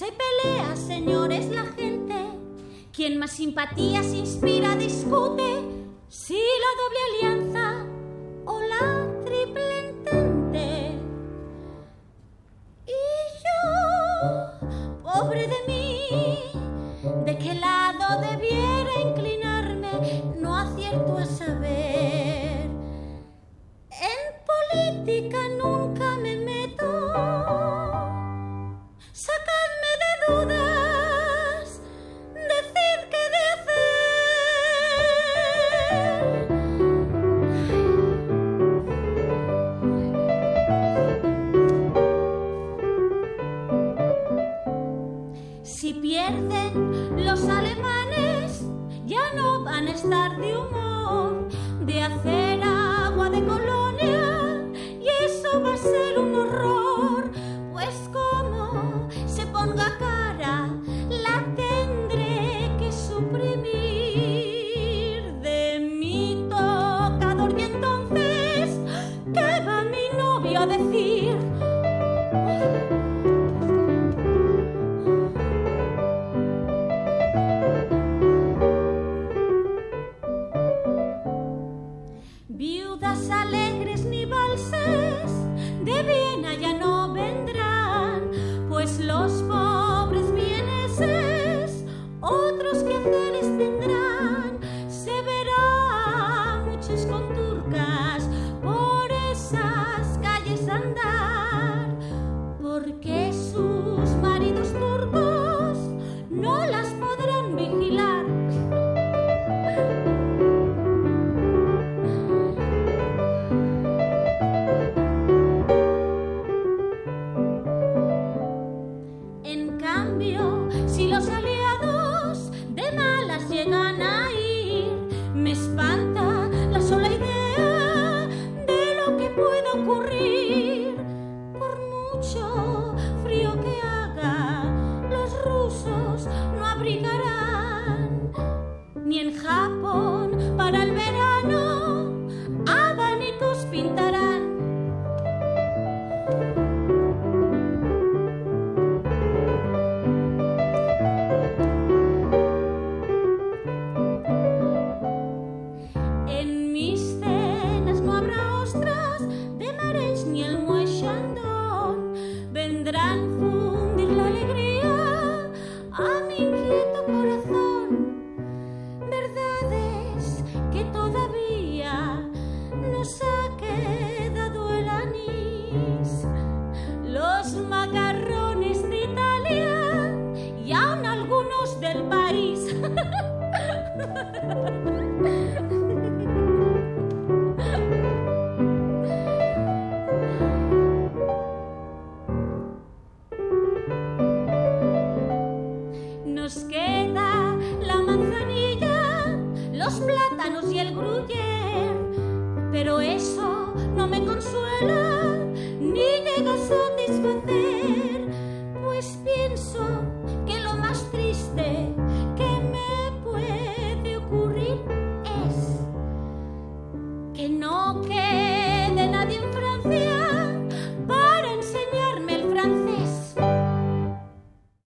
Se pelea, señores, la gente. Quien más simpatías inspira, discute. Si la doble alianza o la triple entente. Y yo, pobre de mí, ¿de qué lado debiera inclinarme? No acierto a saber. En política nunca los alemanes, ya no van a estar de humor de hacer agua de color. alegres ni valses de vida. ni en ja Nos queda la manzanilla, los plátanos y el gruyer, pero no que